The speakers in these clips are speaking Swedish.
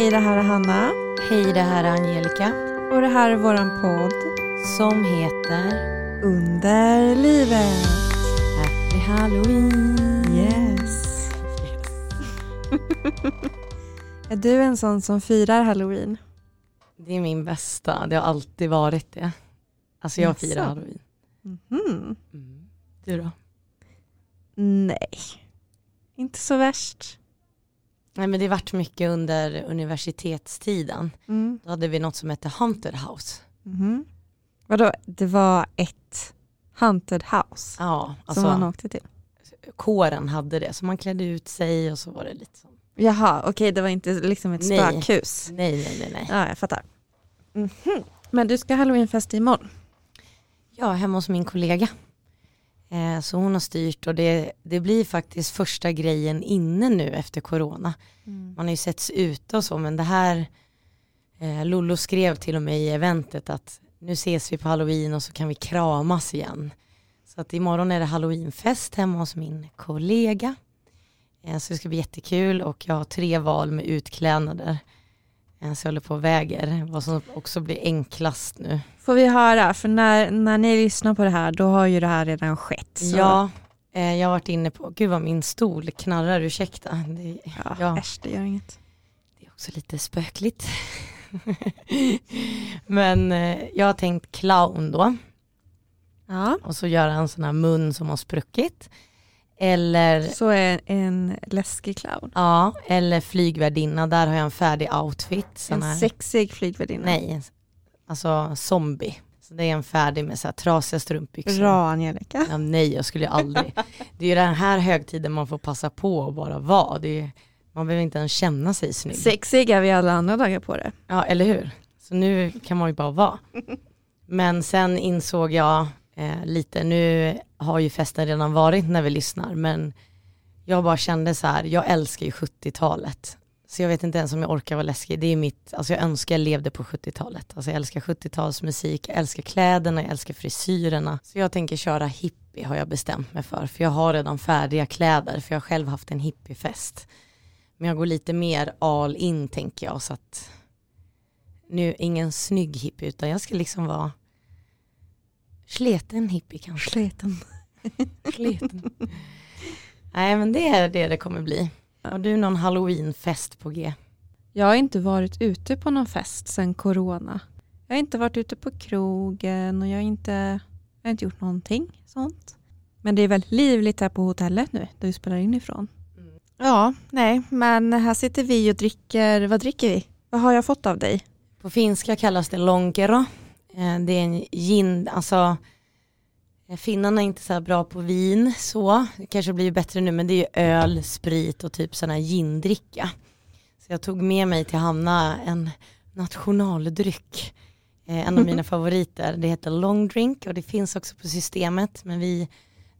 Hej, det här är Hanna. Hej, det här är Angelica Och det här är våran podd som heter Under livet. Happy Halloween. Yes. är du en sån som firar halloween? Det är min bästa, det har alltid varit det. Alltså jag Jaså? firar halloween. Mhm. Mm. Du då? Nej, inte så värst. Nej men det har varit mycket under universitetstiden. Mm. Då hade vi något som hette Haunted House. Mhm. Vadå, det var ett haunted house Ja, som man alltså åkte till? kåren hade det. Så man klädde ut sig och så var det lite så. Jaha, okej det var inte liksom ett Nej. spökhus. Nej, nej, nej, nej. Ja, jag fattar. Mhm. Men du ska ha halloweenfest imorgon? Ja, hemma hos min kollega. Eh, så hon har styrt och det, det blir faktiskt första grejen inne nu efter corona. Man har ju setts ute och så men det här eh, Lollo skrev till och med i eventet att nu ses vi på halloween och så kan vi kramas igen. Så att imorgon är det halloweenfest hemma hos min kollega. Eh, så det ska bli jättekul och jag har tre val med utklädnader. Så jag håller på och väger vad som också blir enklast nu. Får vi höra, för när, när ni lyssnar på det här då har ju det här redan skett. Så. Ja, eh, jag har varit inne på, gud vad min stol knarrar, ursäkta. Det, ja, ja. Äsch, det gör inget. Det är också lite spökligt. Men eh, jag har tänkt clown då. Ja. Och så göra en sån här mun som har spruckit. Eller, Så är en läskig clown. ja, eller flygvärdinna, där har jag en färdig outfit. En här, sexig flygvärdinna. nej, alltså zombie. Så det är en färdig med så här trasiga strumpbyxor. Bra Angelica. Ja, nej, jag skulle ju aldrig. Det är ju den här högtiden man får passa på att bara vara. Det är, man behöver inte ens känna sig snygg. Sexig är vi alla andra dagar på det. Ja, eller hur? Så nu kan man ju bara vara. Men sen insåg jag eh, lite, nu har ju festen redan varit när vi lyssnar, men jag bara kände så här, jag älskar ju 70-talet. Så jag vet inte ens om jag orkar vara läskig. Det är mitt, alltså jag önskar jag levde på 70-talet. Alltså jag älskar 70-talsmusik, jag älskar kläderna, jag älskar frisyrerna. Så jag tänker köra hippie har jag bestämt mig för. För jag har redan färdiga kläder, för jag har själv haft en hippiefest. Men jag går lite mer all in tänker jag, så att nu ingen snygg hippie utan jag ska liksom vara sleten hippie kanske. Sleten. Sleten. Nej men det är det det kommer bli. Har du någon halloweenfest på G? Jag har inte varit ute på någon fest sedan corona. Jag har inte varit ute på krogen och jag har inte, jag har inte gjort någonting sånt. Men det är väldigt livligt här på hotellet nu, där vi spelar in ifrån. Mm. Ja, nej, men här sitter vi och dricker, vad dricker vi? Vad har jag fått av dig? På finska kallas det lonkero. Eh, Det är en gin, alltså eh, finnarna är inte så här bra på vin så, det kanske blir bättre nu men det är ju öl, sprit och typ sån här gindricka. Så jag tog med mig till Hanna en nationaldryck, eh, en av mina favoriter. Det heter long drink och det finns också på systemet men vi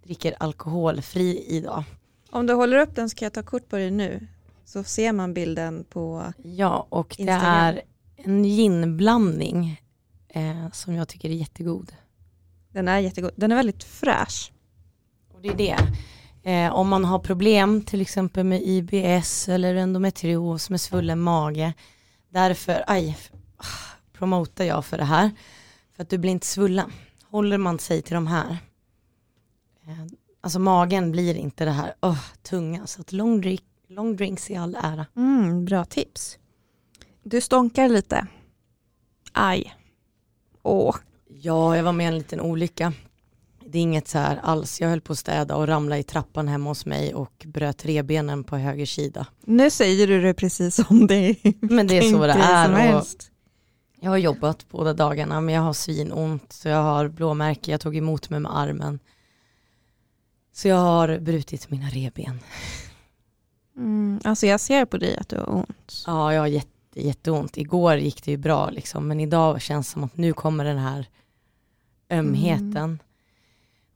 dricker alkoholfri idag. Om du håller upp den ska jag ta kort på dig nu. Så ser man bilden på... Ja, och det Instagram. är en ginblandning eh, som jag tycker är jättegod. Den är jättegod. Den är väldigt fräsch. Och det är det. Eh, om man har problem till exempel med IBS eller endometrios med svullen mage. Därför, aj, promotar jag för det här. För att du blir inte svullen. Håller man sig till de här. Eh, alltså magen blir inte det här oh, tunga. Så att long, drink, long drinks i all ära. Mm, bra tips. Du stånkar lite. Aj. Åh. Ja, jag var med i en liten olycka. Det är inget så här alls. Jag höll på att städa och ramla i trappan hemma hos mig och bröt revbenen på höger sida. Nu säger du det precis som det är. Men det är så det är. Och jag har jobbat båda dagarna men jag har svinont så jag har blåmärke. Jag tog emot mig med armen. Så jag har brutit mina revben. Mm, alltså jag ser på dig att du har ont. Ja, jag har jätte, jätteont. Igår gick det ju bra liksom men idag känns det som att nu kommer den här ömheten.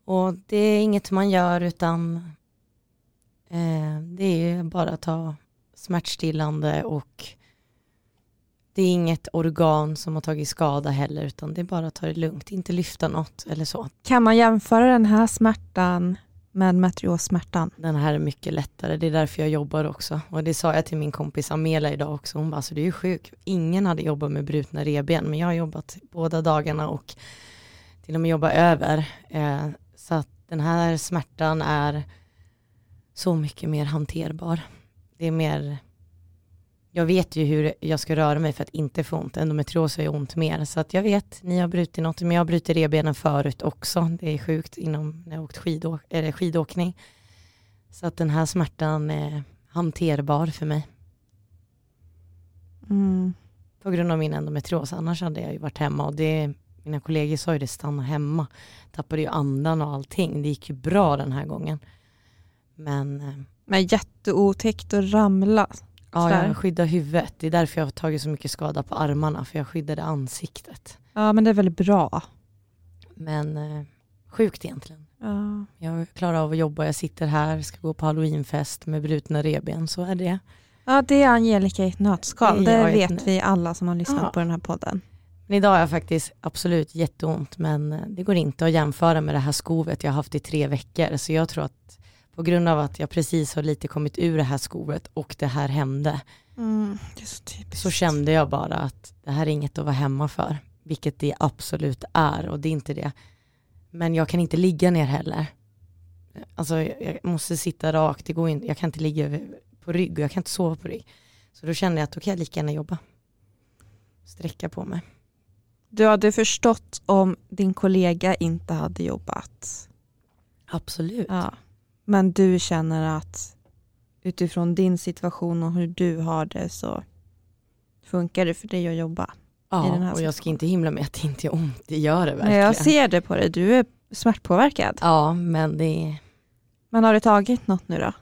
Och det är inget man gör utan eh, det är bara att ta smärtstillande och det är inget organ som har tagit skada heller utan det är bara att ta det lugnt, inte lyfta något eller så. Kan man jämföra den här smärtan med matriossmärtan? Den här är mycket lättare, det är därför jag jobbar också. Och det sa jag till min kompis Amela idag också, hon bara, alltså du är ju sjuk. Ingen hade jobbat med brutna reben, men jag har jobbat båda dagarna och till och med jobbat över. Eh, så att den här smärtan är så mycket mer hanterbar. Det är mer, jag vet ju hur jag ska röra mig för att inte få ont. Endometrios har ju ont mer. Så att jag vet, ni har brutit något, men jag har brutit revbenen förut också. Det är sjukt inom när jag åkt skidå eller skidåkning. Så att den här smärtan är hanterbar för mig. Mm. På grund av min endometrios, annars hade jag ju varit hemma och det, mina kollegor sa ju det, stanna hemma. Tappade ju andan och allting. Det gick ju bra den här gången. Men eh, Men jätteotäckt att ramla. Ja, Sådär. jag skyddar huvudet. Det är därför jag har tagit så mycket skada på armarna, för jag skyddade ansiktet. Ja men det är väldigt bra. Men eh, sjukt egentligen. Ja. Jag klarar av att jobba, jag sitter här, ska gå på halloweenfest med brutna revben, så är det. ja det är Angelica i ett nötskal. Det Det vet nöt- vi alla som har lyssnat Ja. på den här podden. Men idag har jag faktiskt absolut jätteont, men eh, det går inte att jämföra med det här skovet jag har haft i tre veckor. Så jag tror att på grund av att jag precis har lite kommit ur det här skovet och det här hände, Mm, det så så kände jag bara att det här är inget att vara hemma för. Vilket det absolut är och det är inte det. Men jag kan inte ligga ner heller. Alltså jag måste sitta rakt, det går inte, jag kan inte ligga på rygg och jag kan inte sova på rygg. Så då kände jag att då kan jag lika gärna jobba. Sträcka på mig. Du hade förstått om din kollega inte hade jobbat. Absolut. Ja. Men du känner att utifrån din situation och hur du har det så funkar det för dig att jobba. i den här Ja, och jag ska inte himla med att det inte gör ont, det gör det verkligen. Nej, jag ser det på dig, du är smärtpåverkad. Ja, men det. Men har du tagit något nu då?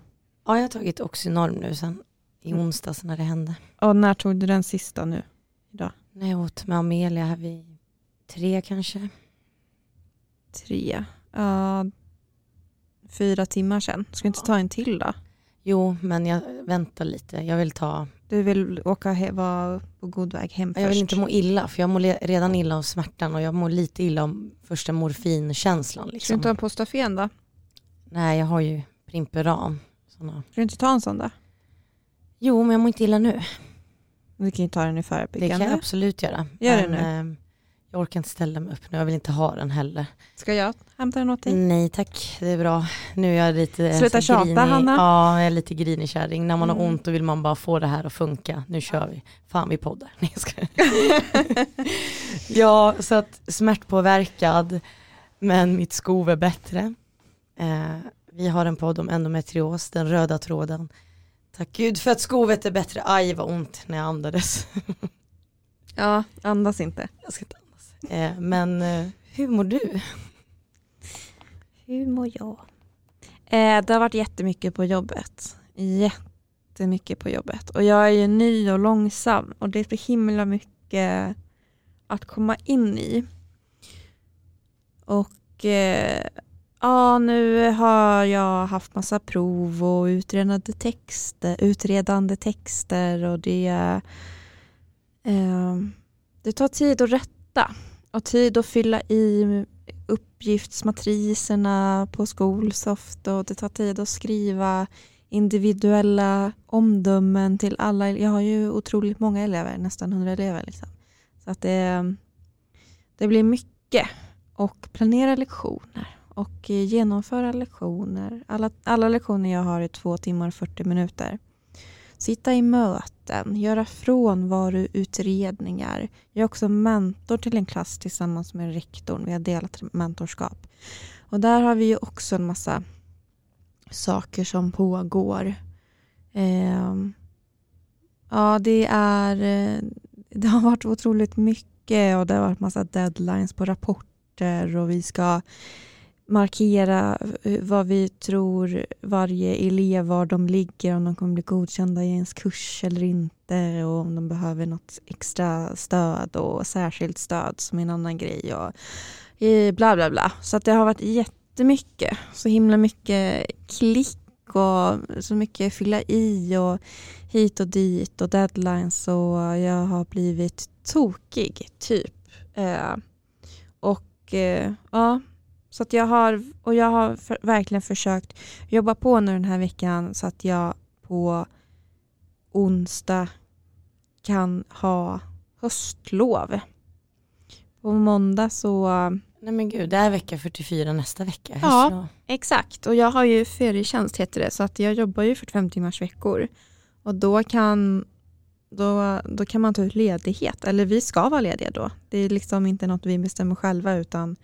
Ja, jag har tagit Oxynorm nu sen i onsdags när det hände. Och när tog du den sista nu? När jag åt med Amelia här vid tre kanske. Tre. Ja, fyra timmar sedan. Ska du inte ta en till då? Jo, men jag väntar lite. Jag vill ta... Du vill åka he- vara på god väg hem först? Jag vill inte må illa, för jag mår redan illa av smärtan och jag mår lite illa om första morfinkänslan. Ska du Liksom. inte ha en Postafen då? Nej, jag har ju Primperan. Såna. Ska du inte ta en sån då? Jo, men jag mår inte illa nu. Du kan ju ta den i Det förebyggande. kan jag absolut göra. Gör det men, eh, Jag orkar inte ställa mig upp nu, jag vill inte ha den heller. Ska jag hämta den åt dig? Nej tack, det är bra. Nu är jag lite Sluta så tjata, grinig. Hanna. Ja, jag är lite grinig kärring. När man har Mm. ont då vill man bara få det här att funka. Nu kör vi. Fan vi poddar. Nej, skojar. ja, så att smärtpåverkad, men mitt skov är bättre. Eh, vi har en podd om endometrios, den röda tråden. Tack gud för att skovet är bättre. Aj vad ont när jag andades. Ja, andas inte. jag ska inte. Eh, men eh, hur mår du? Hur mår jag? Eh, det har varit jättemycket på jobbet. Jättemycket på jobbet. Och jag är ju ny och långsam och det är så himla mycket att komma in i. Och eh, ja, nu har jag haft massa prov och utredande texter, utredande texter och det, eh, det tar tid att rätta och tid att fylla i uppgiftsmatriserna på Skolsoft och det tar tid att skriva individuella omdömen till alla. Jag har ju otroligt många elever, nästan 100 elever. Liksom. Så att det, det blir mycket. Och planera lektioner och genomföra lektioner. Alla, alla lektioner jag har är två timmar och 40 minuter. Sitta i möten, göra frånvaroutredningar. Jag är också mentor till en klass tillsammans med rektorn. Vi har delat mentorskap. Och där har vi ju också en massa saker som pågår. Eh, ja, det är eh, det har varit otroligt mycket och det har varit massa deadlines på rapporter och vi ska markera eh, vad vi tror varje elev, var de ligger, om de kommer bli godkända i ens kurs eller inte och om de behöver något extra stöd och särskilt stöd som är en annan grej och eh, bla bla bla. Så att det har varit jättemycket, så himla mycket klick och så mycket fylla i och hit och dit och deadlines och jag har blivit tokig typ. Eh, och eh, ja, så att jag har, och jag har för, verkligen försökt jobba på nu den här veckan så att jag på onsdag kan ha höstlov. På måndag så... Nej men gud, det är vecka 44 nästa vecka. Ja. Exakt, och jag har ju ferietjänst heter det, så att jag jobbar ju 45 timmars veckor. Och då kan, då, då kan man ta ut ledighet, eller vi ska vara lediga då. Det är liksom inte något vi bestämmer själva utan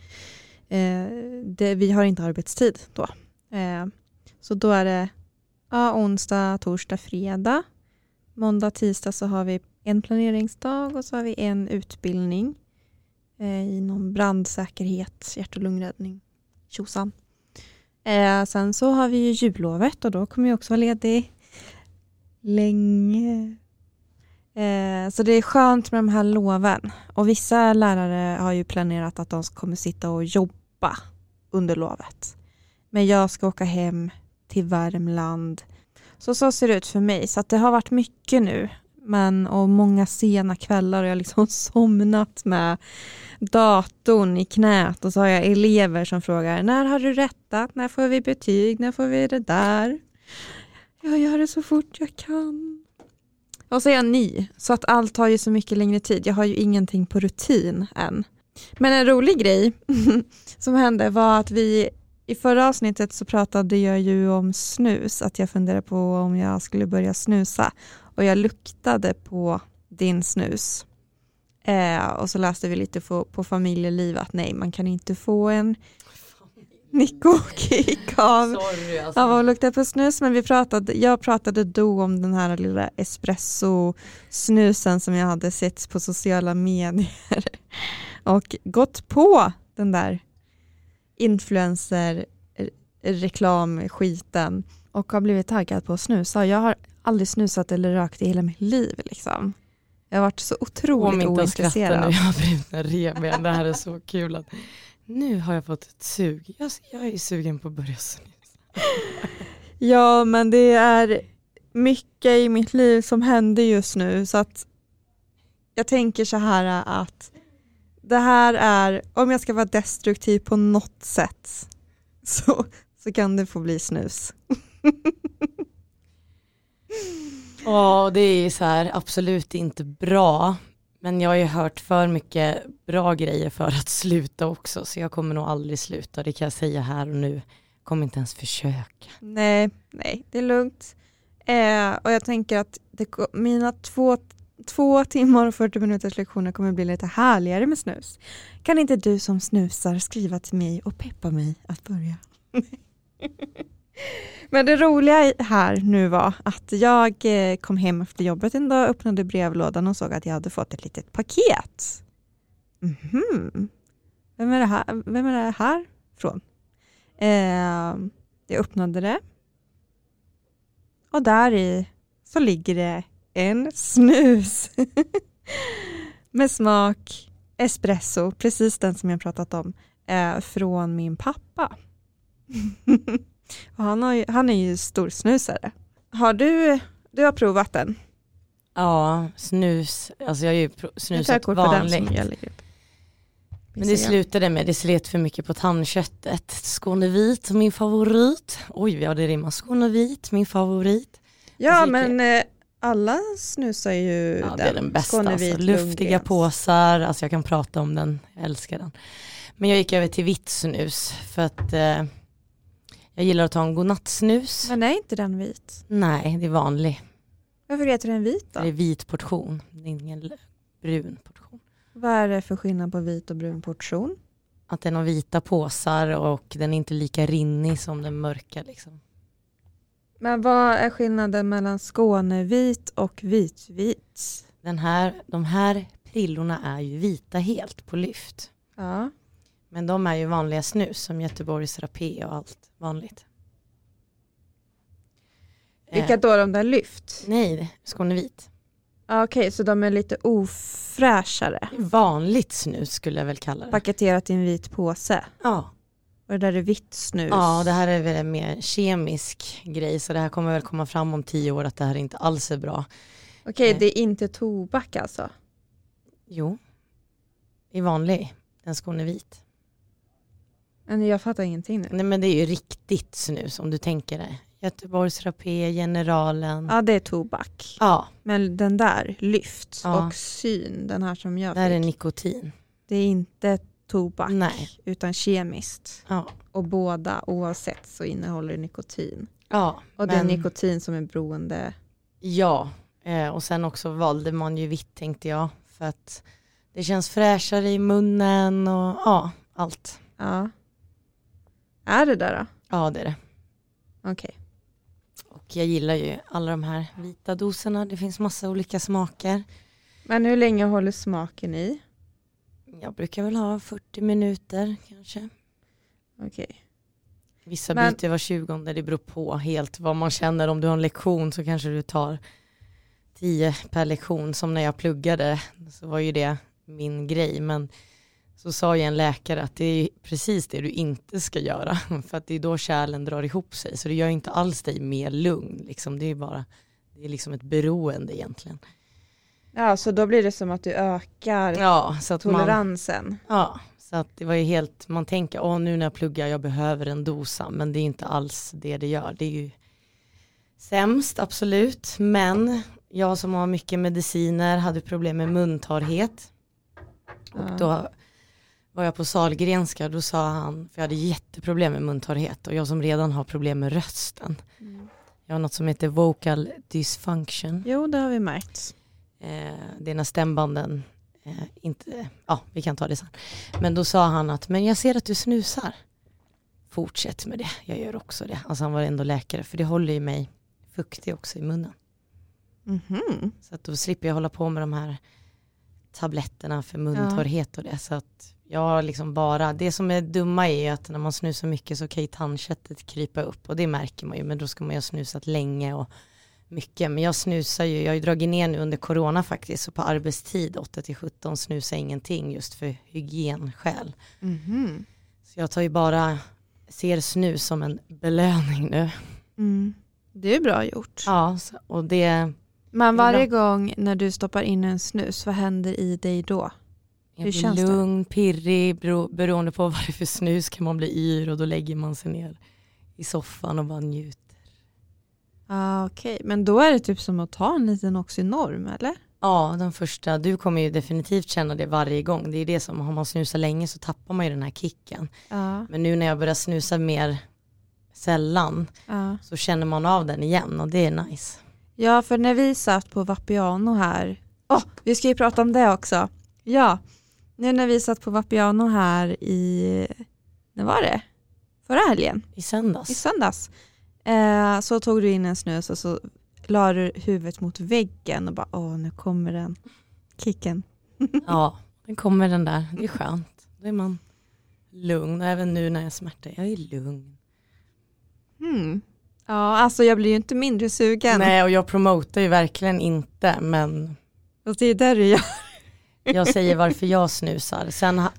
Eh, det, vi har inte arbetstid då. Eh, så då är det ja, onsdag, torsdag, fredag. Måndag, tisdag så har vi en planeringsdag och så har vi en utbildning eh, inom brandsäkerhet, hjärt och lungräddning, tjosan. Eh, sen så har vi ju jullovet och då kommer jag också vara ledig länge. Eh, så det är skönt med de här loven. Och vissa lärare har ju planerat att de kommer sitta och jobba under lovet. Men jag ska åka hem till Värmland. Så så ser det ut för mig. Så att det har varit mycket nu. Men, och många sena kvällar och jag har liksom somnat med datorn i knät och så har jag elever som frågar när har du rättat, när får vi betyg, när får vi det där? Jag gör det så fort jag kan. Och så är jag ny, så att allt tar ju så mycket längre tid. Jag har ju ingenting på rutin än. Men en rolig grej som hände var att vi i förra avsnittet så pratade jag ju om snus, att jag funderade på om jag skulle börja snusa och jag luktade på din snus. Eh, och så läste vi lite på, på familjeliv att nej, man kan inte få en nikokick av, Sorry alltså. av att lukta på snus. Men vi pratade, jag pratade då om den här lilla espresso-snusen som jag hade sett på sociala medier och gått på den där influencer-reklamskiten och har blivit taggad på att snusa. Jag har aldrig snusat eller rökt i hela mitt liv. Liksom. Jag har varit så Om otroligt inte ointresserad. nu, jag har brutna revben. Det här är så kul. Att, nu har jag fått ett sug. Jag, jag är sugen på att börja snusa. Ja, men det är mycket i mitt liv som händer just nu så att jag tänker så här att det här är, om jag ska vara destruktiv på något sätt så, så kan det få bli snus. Ja, det är så här absolut inte bra. Men jag har ju hört för mycket bra grejer för att sluta också. Så jag kommer nog aldrig sluta, det kan jag säga här och nu. Kommer inte ens försöka. Nej, nej, det är lugnt. Eh, och jag tänker att det, mina två, två timmar och 40 minuters lektioner kommer bli lite härligare med snus. Kan inte du som snusar skriva till mig och peppa mig att börja? Men det roliga här nu var att jag eh, kom hem efter jobbet en dag, öppnade brevlådan och såg att jag hade fått ett litet paket. Mhm. Vem, är det här, vem är det här från? Eh, jag öppnade det. Och där i så ligger det en snus. Med smak espresso, precis den som jag pratat om, eh, från min pappa. Och han, har ju, han är ju storsnusare. Har du, du har provat den? Ja, snus. Alltså jag har ju Jag snusat vanligt. jag. Men det slutade med, det slet för mycket på tandköttet. Skånevit, min favorit. Oj, ja det rimmar. Skånevit, min favorit. Ja Musik- men eh, alla snusar ju Ja, det är den bästa. Skånevit, Alltså. Luftiga Lundgrens. påsar, alltså jag kan prata om den, jag älskar den. Men jag gick över till vitt snus för att eh, jag gillar att ta en godnattsnus. Men är inte den vit? Nej, det är vanlig. Varför heter den vit då? Det är vit portion, det är ingen brun portion. Vad är det för skillnad på vit och brun portion? Att den har vita påsar och den är inte lika rinnig som den mörka liksom. Men vad är skillnaden mellan Skånevit och vitvit? Den här, de här prillorna är ju vita helt på lyft. Ja. Men de är ju vanliga snus som Göteborgs rapé och allt vanligt. Vilka Eh, då de där lyft? nej, Skånevit. Ja, Okej, så de är lite ofräschare. Vanligt snus skulle jag väl kalla det. Paketerat i en vit påse. Ja. Och det där är vitt snus. ja, det här är väl en mer kemisk grej så det här kommer väl komma fram om tio år att det här inte alls är bra. Okej, Nej. det är inte tobak alltså? Jo, i vanlig, den Skånevit. Men jag fattar ingenting nu. Nej men det är ju riktigt snus om du tänker det. Göteborgs Rapé, Generalen. Ja det är tobak. Ja, Men den där, lyft Ja. och syn, den här som jag där är fick. nikotin. Det är inte tobak Nej. utan kemiskt. Ja, Och båda oavsett så innehåller det nikotin. ja Och det är men- nikotin som är beroende. Ja, eh, och sen också valde man ju vitt tänkte jag. För att det känns fräschare i munnen och ja, allt. Ja. Är det där då? Ja det är det. Okej. Och jag gillar ju alla de här vita doserna. Det finns massa olika smaker. Men hur länge håller smaken i? Jag brukar väl ha 40 minuter kanske. Okej. Vissa Men- byter var 20 det beror på helt vad man känner. Om du har en lektion så kanske du tar 10 per lektion. Som när jag pluggade så var ju det min grej. Men så sa ju en läkare att det är precis det du inte ska göra. För att det är då kärlen drar ihop sig. Så det gör inte alls dig mer lugn. Liksom. Det är bara det är liksom ett beroende egentligen. Ja, så då blir det som att du ökar Ja, så att man, toleransen. Ja, så att det var ju helt, man tänker, åh nu när jag pluggar, jag behöver en dosa, men det är inte alls det det gör. Det är ju sämst, absolut, men jag som har mycket mediciner hade problem med muntorrhet. Och Ja. då var jag på Salgrenska, då sa han, för jag hade jätteproblem med muntorrhet och jag som redan har problem med rösten. Mm. Jag har något som heter vocal dysfunction. Jo, det har vi märkt. Eh, det är när stämbanden eh, inte, ja vi kan ta det sen. Men då sa han att, men jag ser att du snusar. Fortsätt med det, jag gör också det. Alltså han var ändå läkare, för det håller ju mig fuktig också i munnen. Mhm. Så att då slipper jag hålla på med de här tabletterna för muntorrhet och det. Så att jag har liksom bara, det som är dumma är ju att när man snusar mycket så kan ju tandköttet krypa upp och det märker man ju, men då ska man ju ha snusat länge och mycket. Men jag snusar ju, jag har ju dragit ner nu under corona faktiskt, så på arbetstid 8 till 17 snusar jag ingenting just för hygienskäl. Mhm. Så jag tar ju bara, ser snus som en belöning nu. Mm. Det är bra gjort. Ja, och det Men varje gång när du stoppar in en snus, vad händer i dig då? Jag Hur känns det? lugn, pirrig, bero, beroende på vad det är för snus kan man bli yr och då lägger man sig ner i soffan och bara njuter. Ah, Okej, men då är det typ som att ta en liten Oxynorm eller? Ja, den första, du kommer ju definitivt känna det varje gång. Det är det som, har man snusat länge så tappar man ju den här kicken. Ja. Men nu när jag börjar snusa mer sällan ja. så känner man av den igen och det är nice. Ja, för när vi satt på Vapiano här, åh, vi ska ju prata om det också. Ja, nu när vi satt på Vapiano här i, när var det? Förra helgen? I söndags. I söndags. Eh, så tog du in en snus och så la du huvudet mot väggen och bara, åh nu kommer den kicken. Ja, den kommer den där. Det är skönt. Då är man lugn och även nu när jag smärtar, jag är lugn. Hmm. Ja, alltså jag blir ju inte mindre sugen. Nej, och jag promotar ju verkligen inte, men Och det är där du gör. jag säger varför jag snusar. Sen ha-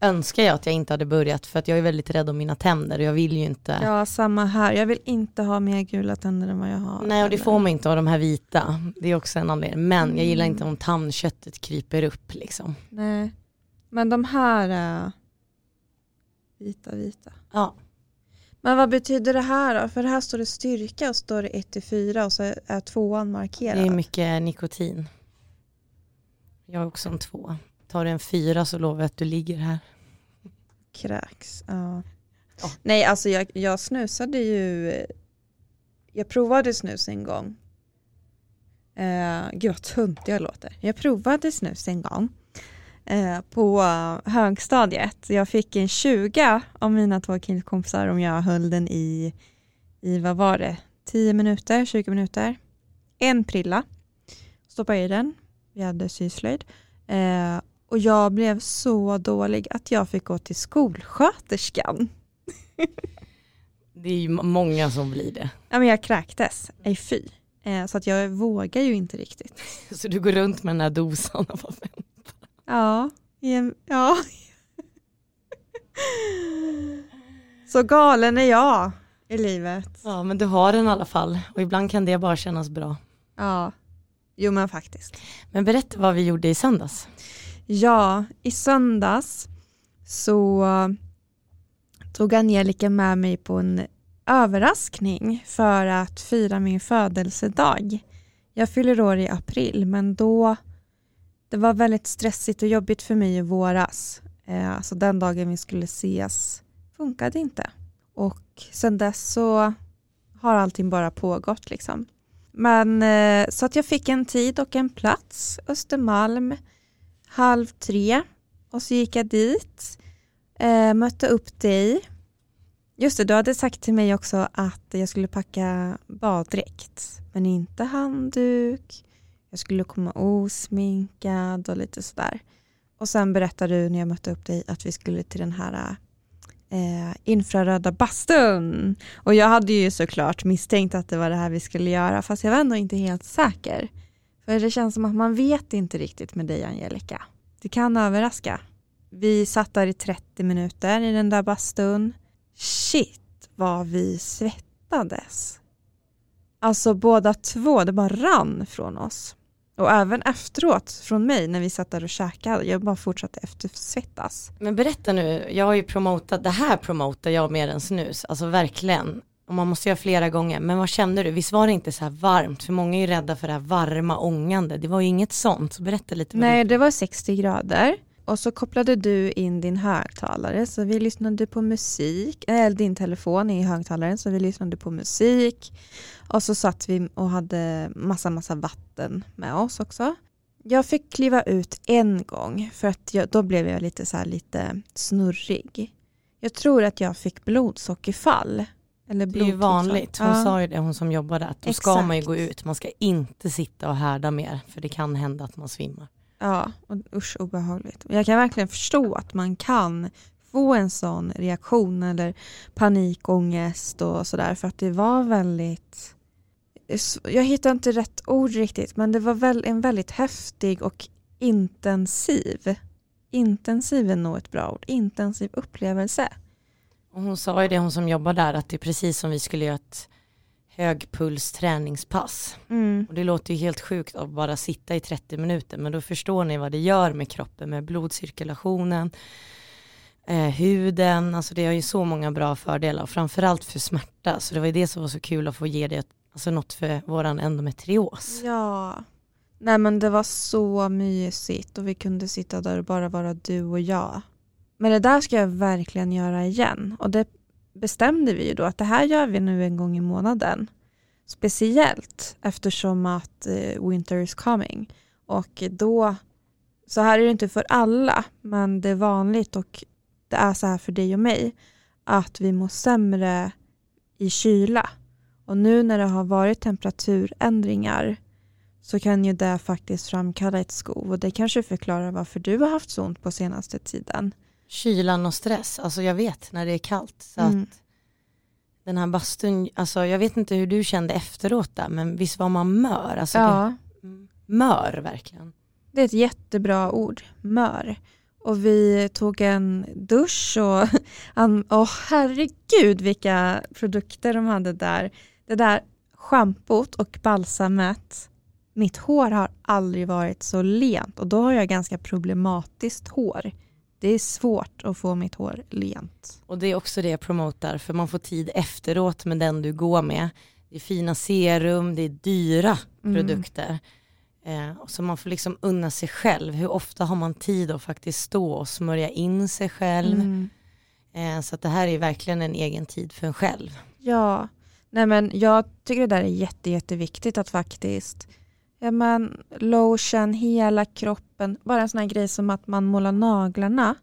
önskar jag att jag inte hade börjat för att jag är väldigt rädd om mina tänder och jag vill ju inte. Ja, samma här. Jag vill inte ha mer gula tänder än vad jag har. Nej och det får man inte av de här vita. Det är också en anledning. Men jag gillar inte om tandköttet kryper upp liksom. Nej. Men de här är vita, vita. Ja, Men vad betyder det här då? För här står det styrka och står det 1-4 och så är tvåan markerad. det är mycket nikotin. Jag är också en två. Tar du en fyra så lovar jag att du ligger här. Kräks. Ja. Ja. Nej, alltså jag, jag snusade ju. Jag provade snus en gång. Eh, gud vad tunt jag låter. Jag provade snus en gång. Eh, på högstadiet. Jag fick en 20 av mina två killkompisar om jag höll den i, i vad var det, 10 minuter, 20 minuter. En prilla. Stoppade i den. Vi hade syslöjd. Eh, och jag blev så dålig att jag fick gå till skolsköterskan. Det är ju många som blir det. Ja, men jag kräktes, nej fy. Eh, så att jag vågar ju inte riktigt. Så du går runt med den här dosan och bara, Ja, i en, ja. Så galen är jag i livet. Ja men du har den i alla fall och ibland kan det bara kännas bra. Ja, jo men faktiskt. Men berätta vad vi gjorde i söndags. Ja, i söndags så tog Angelica med mig på en överraskning för att fira min födelsedag. Jag fyller år i april men då det var väldigt stressigt och jobbigt för mig i våras. Eh, alltså den dagen vi skulle ses funkade inte. Och sen dess så har allting bara pågått liksom. Men eh, så att jag fick en tid och en plats, Östermalm, halv tre. Och så gick jag dit, eh, mötte upp dig. Just det, du hade sagt till mig också att jag skulle packa baddräkt, men inte handduk. Jag skulle komma osminkad och lite sådär. Och sen berättade du när jag mötte upp dig att vi skulle till den här eh, infraröda bastun. Och jag hade ju såklart misstänkt att det var det här vi skulle göra fast jag var ändå inte helt säker. För det känns som att man vet inte riktigt med dig Angelica. Det kan överraska. Vi satt där i 30 minuter i den där bastun. Shit vad vi svettades. Alltså båda två, det bara rann från oss. Och även efteråt från mig när vi satt där och käkade, jag bara fortsatte eftersvettas. Men berätta nu, jag har ju promotat, det här promotar jag mer än snus, alltså verkligen. Och man måste göra flera gånger, men vad kände du? Visst var det inte så här varmt? För många är ju rädda för det här varma ångande, det var ju inget sånt, så berätta lite. Nej, det var 60 grader. Och så kopplade du in din högtalare så vi lyssnade på musik, eller din telefon i högtalaren så vi lyssnade på musik. Och så satt vi och hade massa massa vatten med oss också. Jag fick kliva ut en gång för att jag, då blev jag lite så lite snurrig. Jag tror att jag fick blodsockerfall. Eller det är ju vanligt, hon ja. sa ju det hon som jobbade att då Exakt. ska man ju gå ut, man ska inte sitta och härda mer för det kan hända att man svimmar. Ja, och usch obehagligt. Jag kan verkligen förstå att man kan få en sån reaktion eller panikångest och sådär för att det var väldigt jag hittar inte rätt ord riktigt men det var väl en väldigt häftig och intensiv intensiv är nog ett bra ord, intensiv upplevelse. Och hon sa ju det hon som jobbar där att det är precis som vi skulle göra ett högpuls träningspass. Mm. Och det låter ju helt sjukt att bara sitta i 30 minuter men då förstår ni vad det gör med kroppen, med blodcirkulationen, eh, huden, alltså det har ju så många bra fördelar och framförallt för smärta. Så det var ju det som var så kul att få ge det alltså något för våran endometrios. Ja, nej men det var så mysigt och vi kunde sitta där och bara vara du och jag. Men det där ska jag verkligen göra igen och det bestämde vi ju då att det här gör vi nu en gång i månaden. Speciellt eftersom att eh, winter is coming. Och då, så här är det inte för alla, men det är vanligt och det är så här för dig och mig, att vi mår sämre i kyla. Och nu när det har varit temperaturändringar så kan ju det faktiskt framkalla ett skov och det kanske förklarar varför du har haft så ont på senaste tiden kylan och stress, alltså jag vet när det är kallt. Så mm. att den här bastun, alltså jag vet inte hur du kände efteråt där, men visst var man mör? Alltså ja. Det, mör verkligen. Det är ett jättebra ord, mör. Och vi tog en dusch och, oh, herregud vilka produkter de hade där. Det där schampot och balsamet, mitt hår har aldrig varit så lent och då har jag ganska problematiskt hår. Det är svårt att få mitt hår lent. Och det är också det jag promotar, för man får tid efteråt med den du går med. Det är fina serum, det är dyra mm. produkter. Eh, så man får liksom unna sig själv. Hur ofta har man tid att faktiskt stå och smörja in sig själv? Mm. Eh, så det här är verkligen en egen tid för en själv. Ja, nej men jag tycker det där är jätte, jätteviktigt att faktiskt ja, men, lotion, hela kroppen, bara en sån här grej som att man målar naglarna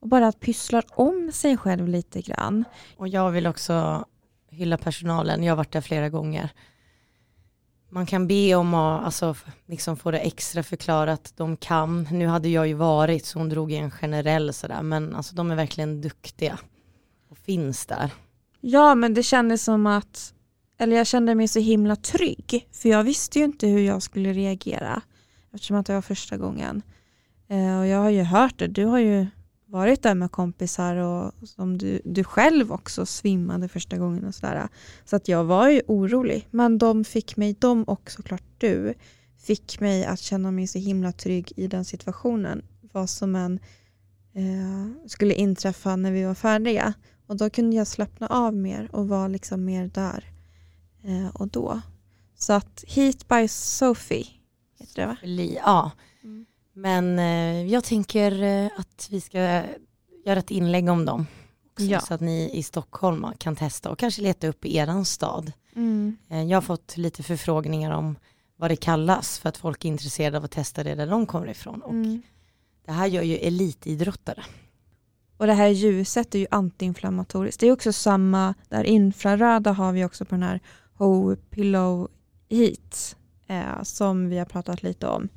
och bara att pysslar om sig själv lite grann. Och jag vill också hylla personalen, jag har varit där flera gånger. Man kan be om att alltså, liksom få det extra förklarat, de kan. Nu hade jag ju varit så hon drog en generell sådär, men alltså, de är verkligen duktiga och finns där. Ja, men det kändes som att eller jag kände mig så himla trygg. För jag visste ju inte hur jag skulle reagera. Eftersom att det var första gången. Eh, och jag har ju hört det. Du har ju varit där med kompisar och som du, du själv också svimmade första gången och sådär. Så att jag var ju orolig. Men de fick mig, de och såklart du, fick mig att känna mig så himla trygg i den situationen. Vad som än eh, skulle inträffa när vi var färdiga. Och då kunde jag slappna av mer och vara liksom mer där och då. Så att Heat by Sophie heter det va? Ja, Mm. men eh, jag tänker eh, att vi ska göra ett inlägg om dem. Också, Ja. Så att ni i Stockholm kan testa och kanske leta upp eran stad. Mm. Eh, Jag har fått lite förfrågningar om vad det kallas för att folk är intresserade av att testa det där de kommer ifrån. Och Mm. det här gör ju elitidrottare. Och det här ljuset är ju antiinflammatoriskt. Det är också samma, där infraröda har vi också på den här Ho Pillow Heat eh, som vi har pratat lite om.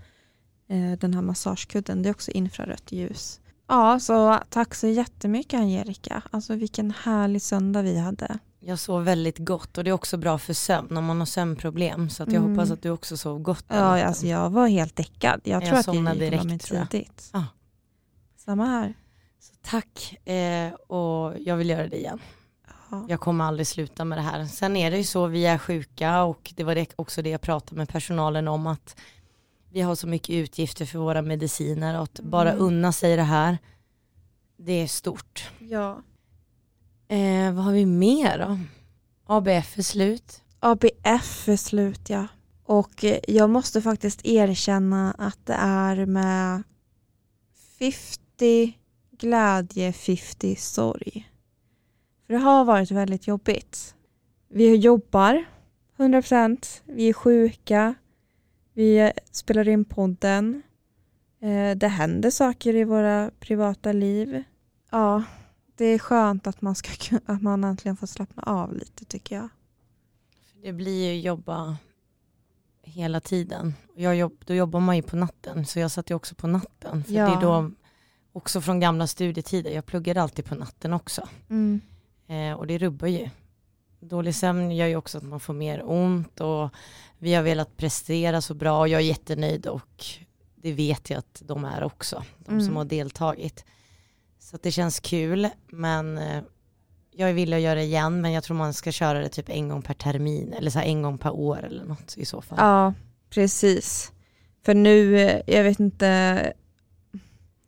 Eh, den här massagekudden, det är också infrarött ljus. Ja, så tack så jättemycket Angelica. Alltså vilken härlig söndag vi hade. Jag sov väldigt gott och det är också bra för sömn om man har sömnproblem. Så att jag Mm. hoppas att du också sov gott. Ja, alltså jag var helt däckad. Jag Jag tror att jag gick mig direkt, tidigt. Ja. Samma här. Så tack eh, och jag vill göra det igen. Ja. Jag kommer aldrig sluta med det här. Sen är det ju så, vi är sjuka och det var det, också det jag pratade med personalen om att vi har så mycket utgifter för våra mediciner och att bara Mm. unna sig det här, det är stort. ja. Eh, vad har vi mer då? ABF är slut. ABF är slut ja. Och eh, jag måste faktiskt erkänna att det är med 50 glädje, 50 sorg. För det har varit väldigt jobbigt. Vi jobbar 100%, vi är sjuka, vi spelar in podden. Eh, Det händer saker i våra privata liv. Ja, det är skönt att man, ska, att man äntligen får slappna av lite tycker jag. Det blir ju jobba hela tiden. Jag jobb, då jobbar man ju på natten så jag satt ju också på natten. För Ja. det är då också från gamla studietider, jag pluggade alltid på natten också. Mm. Eh, och det rubbar ju. Dålig sömn gör ju också att man får mer ont och vi har velat prestera så bra och jag är jättenöjd och det vet jag att de är också, de Mm. som har deltagit. Så det känns kul men eh, jag vill att göra det igen men jag tror man ska köra det typ en gång per termin eller så en gång per år eller något i så fall. Ja, precis. För nu, eh, jag vet inte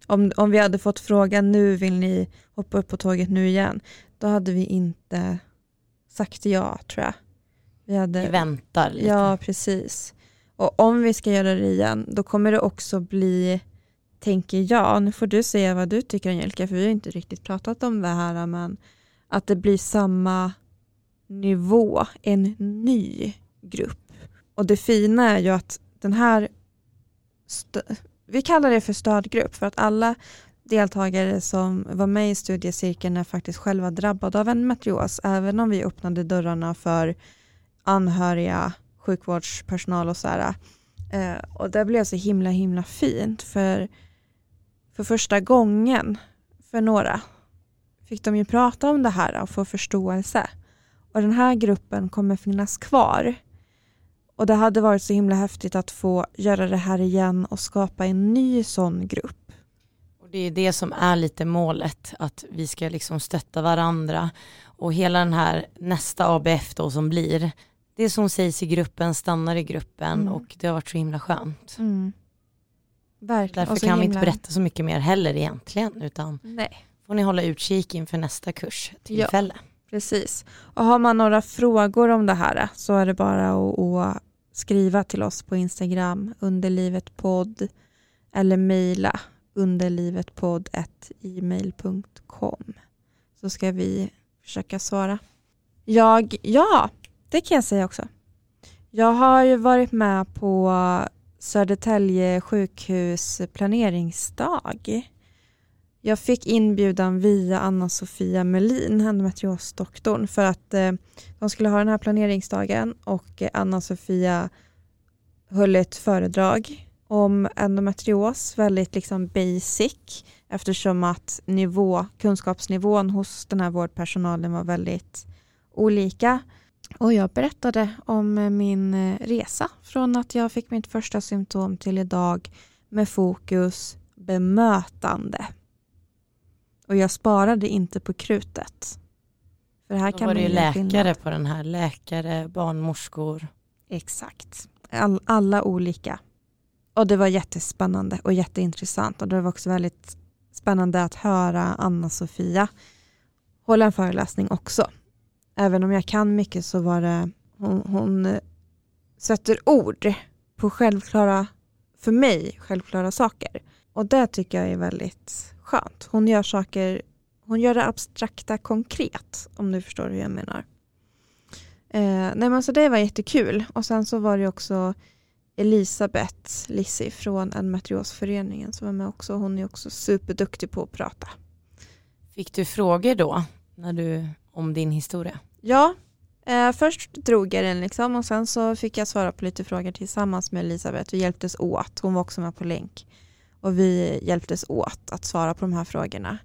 om, om vi hade fått frågan nu vill ni hoppa upp på tåget nu igen, då hade vi inte sagt ja tror jag. Vi hade, Vi väntar lite. Ja, precis. Och om vi ska göra det igen, då kommer det också bli, tänker jag, nu får du säga vad du tycker Angelica, för vi har inte riktigt pratat om det här, men att det blir samma nivå, en ny grupp. Och det fina är ju att den här, vi kallar det för stödgrupp, för att alla deltagare som var med i studiecirkeln är faktiskt själva drabbade av en matrios, även om vi öppnade dörrarna för anhöriga, sjukvårdspersonal och så här. Eh, och det blev så himla himla fint för, för första gången för några fick de ju prata om det här och få förståelse. Och den här gruppen kommer finnas kvar. Och det hade varit så himla häftigt att få göra det här igen och skapa en ny sån grupp. Och det är det som är lite målet, att vi ska liksom stötta varandra. Och hela den här nästa ABF då som blir, det som sägs i gruppen stannar i gruppen Mm. och det har varit så himla skönt. Verkligen. Därför kan vi inte himla- berätta så mycket mer heller egentligen, utan Nej. får ni hålla utkik inför nästa kurstillfälle. Precis. Och har man några frågor om det här så är det bara att, att skriva till oss på Instagram, underlivetpodd eller mejla underlivetpodd.gmail.com så ska vi försöka svara. Jag, ja, det kan jag säga också. Jag har ju varit med på Södertälje sjukhus planeringsdag. Jag fick inbjudan via Anna-Sofia Melin, endometriosdoktorn, för att eh, de skulle ha den här planeringsdagen och Anna-Sofia höll ett föredrag om endometrios, väldigt liksom basic eftersom att nivå, kunskapsnivån hos den här vårdpersonalen var väldigt olika. Och jag berättade om min eh, resa från att jag fick mitt första symptom till idag med fokus bemötande. Och jag sparade inte på krutet. För här Då kan var det man ju göra läkare skillnad. på den här, läkare, barnmorskor. Exakt. All, alla olika. Och det var jättespännande och jätteintressant. Och det var också väldigt spännande att höra Anna-Sofia hålla en föreläsning också. Även om jag kan mycket så var det, hon, hon eh, sätter ord på självklara, för mig, självklara saker. Och det tycker jag är väldigt skönt. Hon gör saker, hon gör det abstrakta konkret, om du förstår hur jag menar. Eh, nej men så det var jättekul. Och sen så var det också Elisabeth Lissi från Endometriosföreningen som var med också. Hon är också superduktig på att prata. Fick du frågor då när du, om din historia? Ja, eh, först drog jag den liksom och sen så fick jag svara på lite frågor tillsammans med Elisabeth. Vi hjälptes åt, hon var också med på länk. Och vi hjälptes åt att svara på de här frågorna.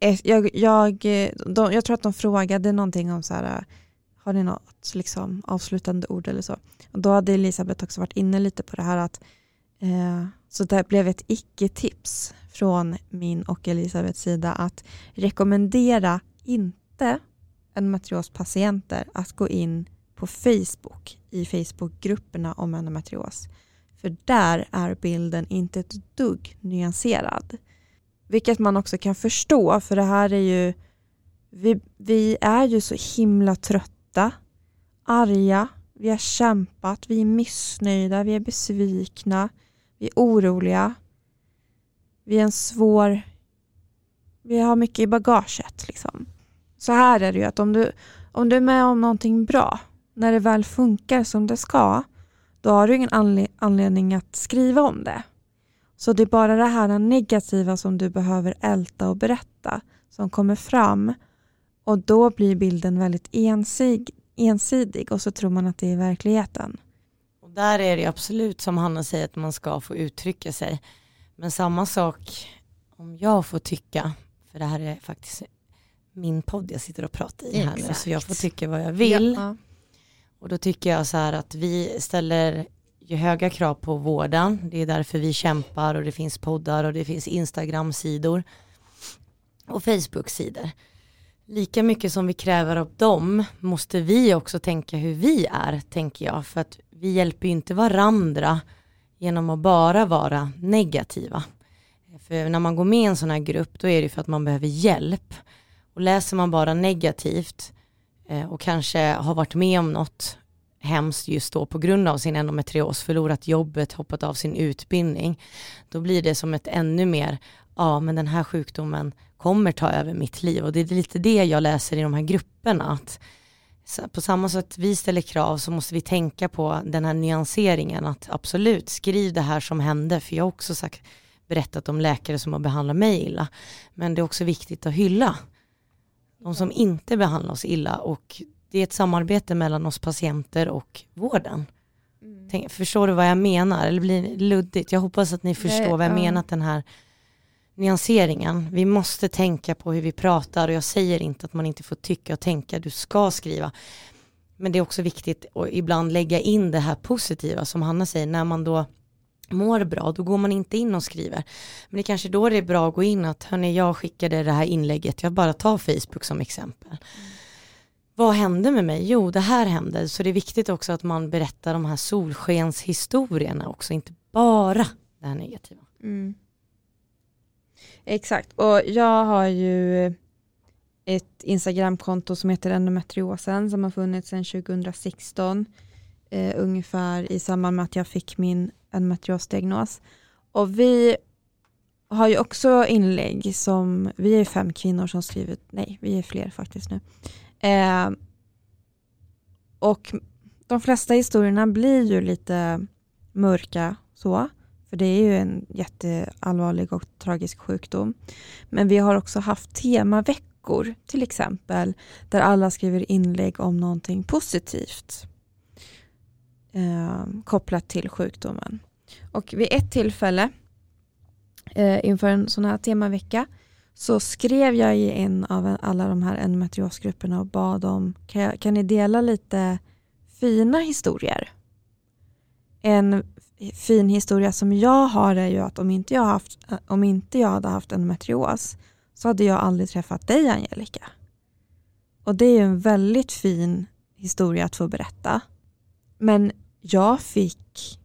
Eh, jag, jag, de, jag tror att de frågade någonting om så här, har ni något liksom, avslutande ord eller så? Och då hade Elisabeth också varit inne lite på det här att eh, så det blev ett icke-tips från min och Elisabeths sida att rekommendera inte endometriospatienter att gå in på Facebook i Facebookgrupperna om endometrios. För där är bilden inte ett dugg nyanserad. Vilket man också kan förstå för det här är ju vi, vi är ju så himla trötta, arga, vi har kämpat, vi är missnöjda, vi är besvikna, vi är oroliga. Vi är en svår... Vi har mycket i bagaget. Liksom. Så här är det ju att om du, om du är med om någonting bra, när det väl funkar som det ska, då har du ingen anledning att skriva om det. Så det är bara det här negativa som du behöver älta och berätta som kommer fram och då blir bilden väldigt ensig, ensidig och så tror man att det är verkligheten. Och där är det absolut som Hanna säger att man ska få uttrycka sig. Men samma sak om jag får tycka, för det här är faktiskt min podd jag sitter och pratar i här nu, så jag får tycka vad jag vill. Ja. Och då tycker jag så här att vi ställer ju höga krav på vården, det är därför vi kämpar och det finns poddar och det finns Instagram-sidor och Facebook-sidor. Lika mycket som vi kräver av dem måste vi också tänka hur vi är, tänker jag. För att vi hjälper ju inte varandra genom att bara vara negativa. För när man går med i en sån här grupp då är det för att man behöver hjälp. Och läser man bara negativt eh, och kanske har varit med om något hemskt just då på grund av sin endometrios, förlorat jobbet, hoppat av sin utbildning, då blir det som ett ännu mer, ja men den här sjukdomen kommer ta över mitt liv och det är lite det jag läser i de här grupperna. Att på samma sätt vi ställer krav så måste vi tänka på den här nyanseringen att absolut skriv det här som hände för jag har också sagt, berättat om läkare som har behandlat mig illa. Men det är också viktigt att hylla de som inte behandlar oss illa och det är ett samarbete mellan oss patienter och vården. Mm. Tänk, förstår du vad jag menar? Eller blir det luddigt? Jag hoppas att ni förstår det, vad jag ja. menar, den här nyanseringen. Vi måste tänka på hur vi pratar och jag säger inte att man inte får tycka och tänka, du ska skriva. Men det är också viktigt att ibland lägga in det här positiva som Hanna säger, när man då mår bra, då går man inte in och skriver. Men det är kanske då det är bra att gå in att, hörni, jag skickade det här inlägget, jag bara tar Facebook som exempel. Mm. Vad hände med mig? Jo, det här hände. Så det är viktigt också att man berättar de här solskenshistorierna också, inte bara det här negativa. Mm. Exakt, och jag har ju ett Instagramkonto som heter endometriosen som har funnits sedan 2016 eh, ungefär i samband med att jag fick min endometriosdiagnos. Och vi har ju också inlägg som, vi är fem kvinnor som skrivit, nej vi är fler faktiskt nu. Eh, och de flesta historierna blir ju lite mörka så. För det är ju en jätteallvarlig och tragisk sjukdom. Men vi har också haft temaveckor till exempel där alla skriver inlägg om någonting positivt eh, kopplat till sjukdomen. Och vid ett tillfälle eh, inför en sån här temavecka så skrev jag i en av alla de här endometriosgrupperna och bad om kan, jag, kan ni dela lite fina historier? En fin historia som jag har är ju att om inte jag, haft, om inte jag hade haft endometrios så hade jag aldrig träffat dig Angelica. Och det är ju en väldigt fin historia att få berätta. Men jag fick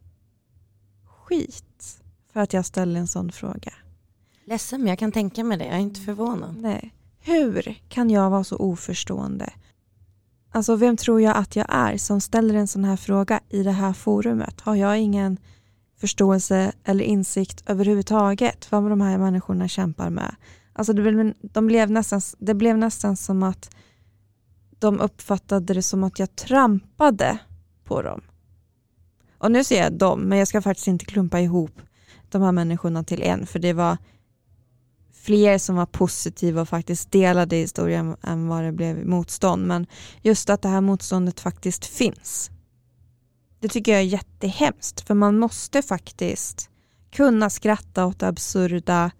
skit för att jag ställde en sån fråga. Ledsen men jag kan tänka mig det, jag är inte förvånad. Nej. Hur kan jag vara så oförstående? Alltså vem tror jag att jag är som ställer en sån här fråga i det här forumet? Har jag ingen förståelse eller insikt överhuvudtaget vad de här människorna kämpar med? Alltså det blev, de blev nästan, det blev nästan som att de uppfattade det som att jag trampade på dem. Och nu säger jag dem, men jag ska faktiskt inte klumpa ihop de här människorna till en, för det var fler som var positiva och faktiskt delade historien än vad det blev motstånd. Men just att det här motståndet faktiskt finns. Det tycker jag är jättehemskt, för man måste faktiskt kunna skratta åt det absurda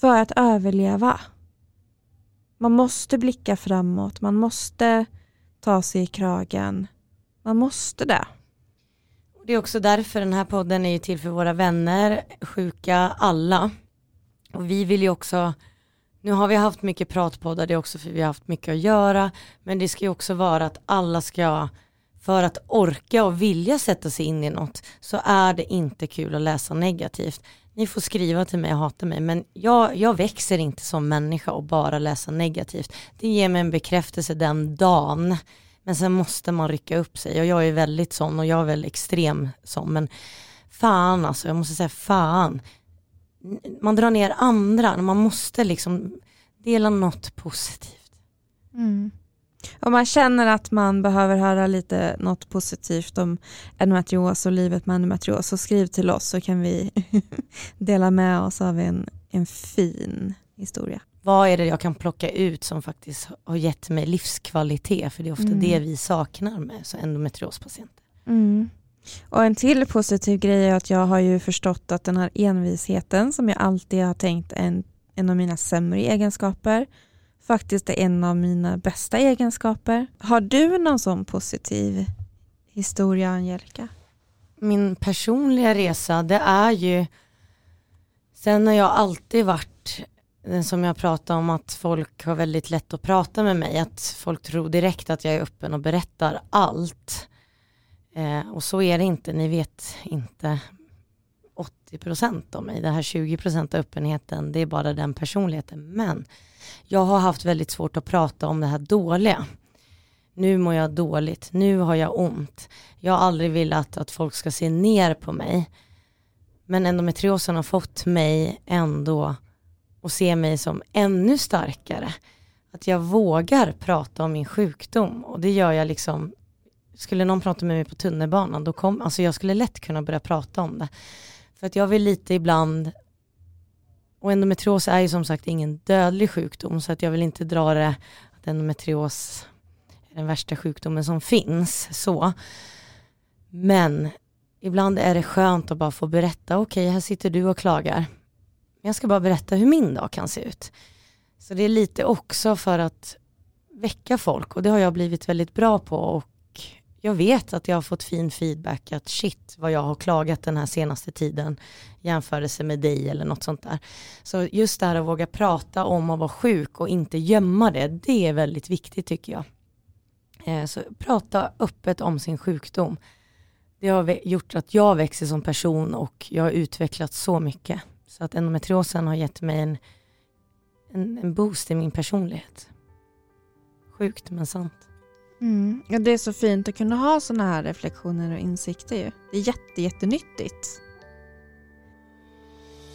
för att överleva. Man måste blicka framåt, man måste ta sig i kragen. Man måste det. Det är också därför den här podden är till för våra vänner, sjuka, alla. Och vi vill ju också, nu har vi haft mycket pratpoddar, det är också för vi har haft mycket att göra, men det ska ju också vara att alla ska, för att orka och vilja sätta sig in i något, så är det inte kul att läsa negativt. Ni får skriva till mig och hata mig, men jag, jag växer inte som människa och bara läsa negativt. Det ger mig en bekräftelse den dagen men sen måste man rycka upp sig och jag är väldigt sån och jag är väl extrem sån. Men fan alltså, jag måste säga fan. Man drar ner andra, man måste liksom dela något positivt. Mm. Om man känner att man behöver höra lite något positivt om endometrios och livet med endometrios så skriv till oss så kan vi dela med oss av en, en fin historia vad är det jag kan plocka ut som faktiskt har gett mig livskvalitet? För det är ofta mm. det vi saknar med så endometriospatienter. Mm. Och en till positiv grej är att jag har ju förstått att den här envisheten som jag alltid har tänkt är en, en av mina sämre egenskaper faktiskt är en av mina bästa egenskaper. Har du någon sån positiv historia Angelica? Min personliga resa det är ju Sen har jag alltid varit som jag pratade om att folk har väldigt lätt att prata med mig, att folk tror direkt att jag är öppen och berättar allt. Eh, och så är det inte, ni vet inte 80% om mig, det här 20% av öppenheten, det är bara den personligheten. Men jag har haft väldigt svårt att prata om det här dåliga. Nu mår jag dåligt, nu har jag ont. Jag har aldrig velat att folk ska se ner på mig. Men endometriosen har fått mig ändå att se mig som ännu starkare. Att jag vågar prata om min sjukdom och det gör jag liksom skulle någon prata med mig på tunnelbanan, då kom, alltså jag skulle lätt kunna börja prata om det. För att jag vill lite ibland, och endometrios är ju som sagt ingen dödlig sjukdom, så att jag vill inte dra det att endometrios är den värsta sjukdomen som finns, så. Men ibland är det skönt att bara få berätta, okej okay, här sitter du och klagar. men Jag ska bara berätta hur min dag kan se ut. Så det är lite också för att väcka folk och det har jag blivit väldigt bra på och jag vet att jag har fått fin feedback att shit vad jag har klagat den här senaste tiden jämförelse med dig eller något sånt där. Så just det här att våga prata om att vara sjuk och inte gömma det, det är väldigt viktigt tycker jag. Eh, så prata öppet om sin sjukdom. Det har gjort att jag växer som person och jag har utvecklats så mycket. Så att endometriosen har gett mig en, en, en boost i min personlighet. Sjukt men sant. Mm. Ja, det är så fint att kunna ha sådana här reflektioner och insikter. Ju. Det är jätte, jättenyttigt.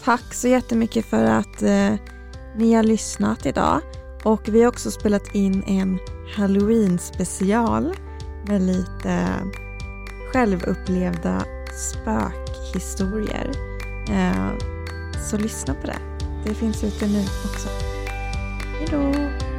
Tack så jättemycket för att eh, ni har lyssnat idag. Och vi har också spelat in en Halloween special med lite självupplevda spökhistorier. Eh, så lyssna på det. Det finns ute nu också. Hejdå!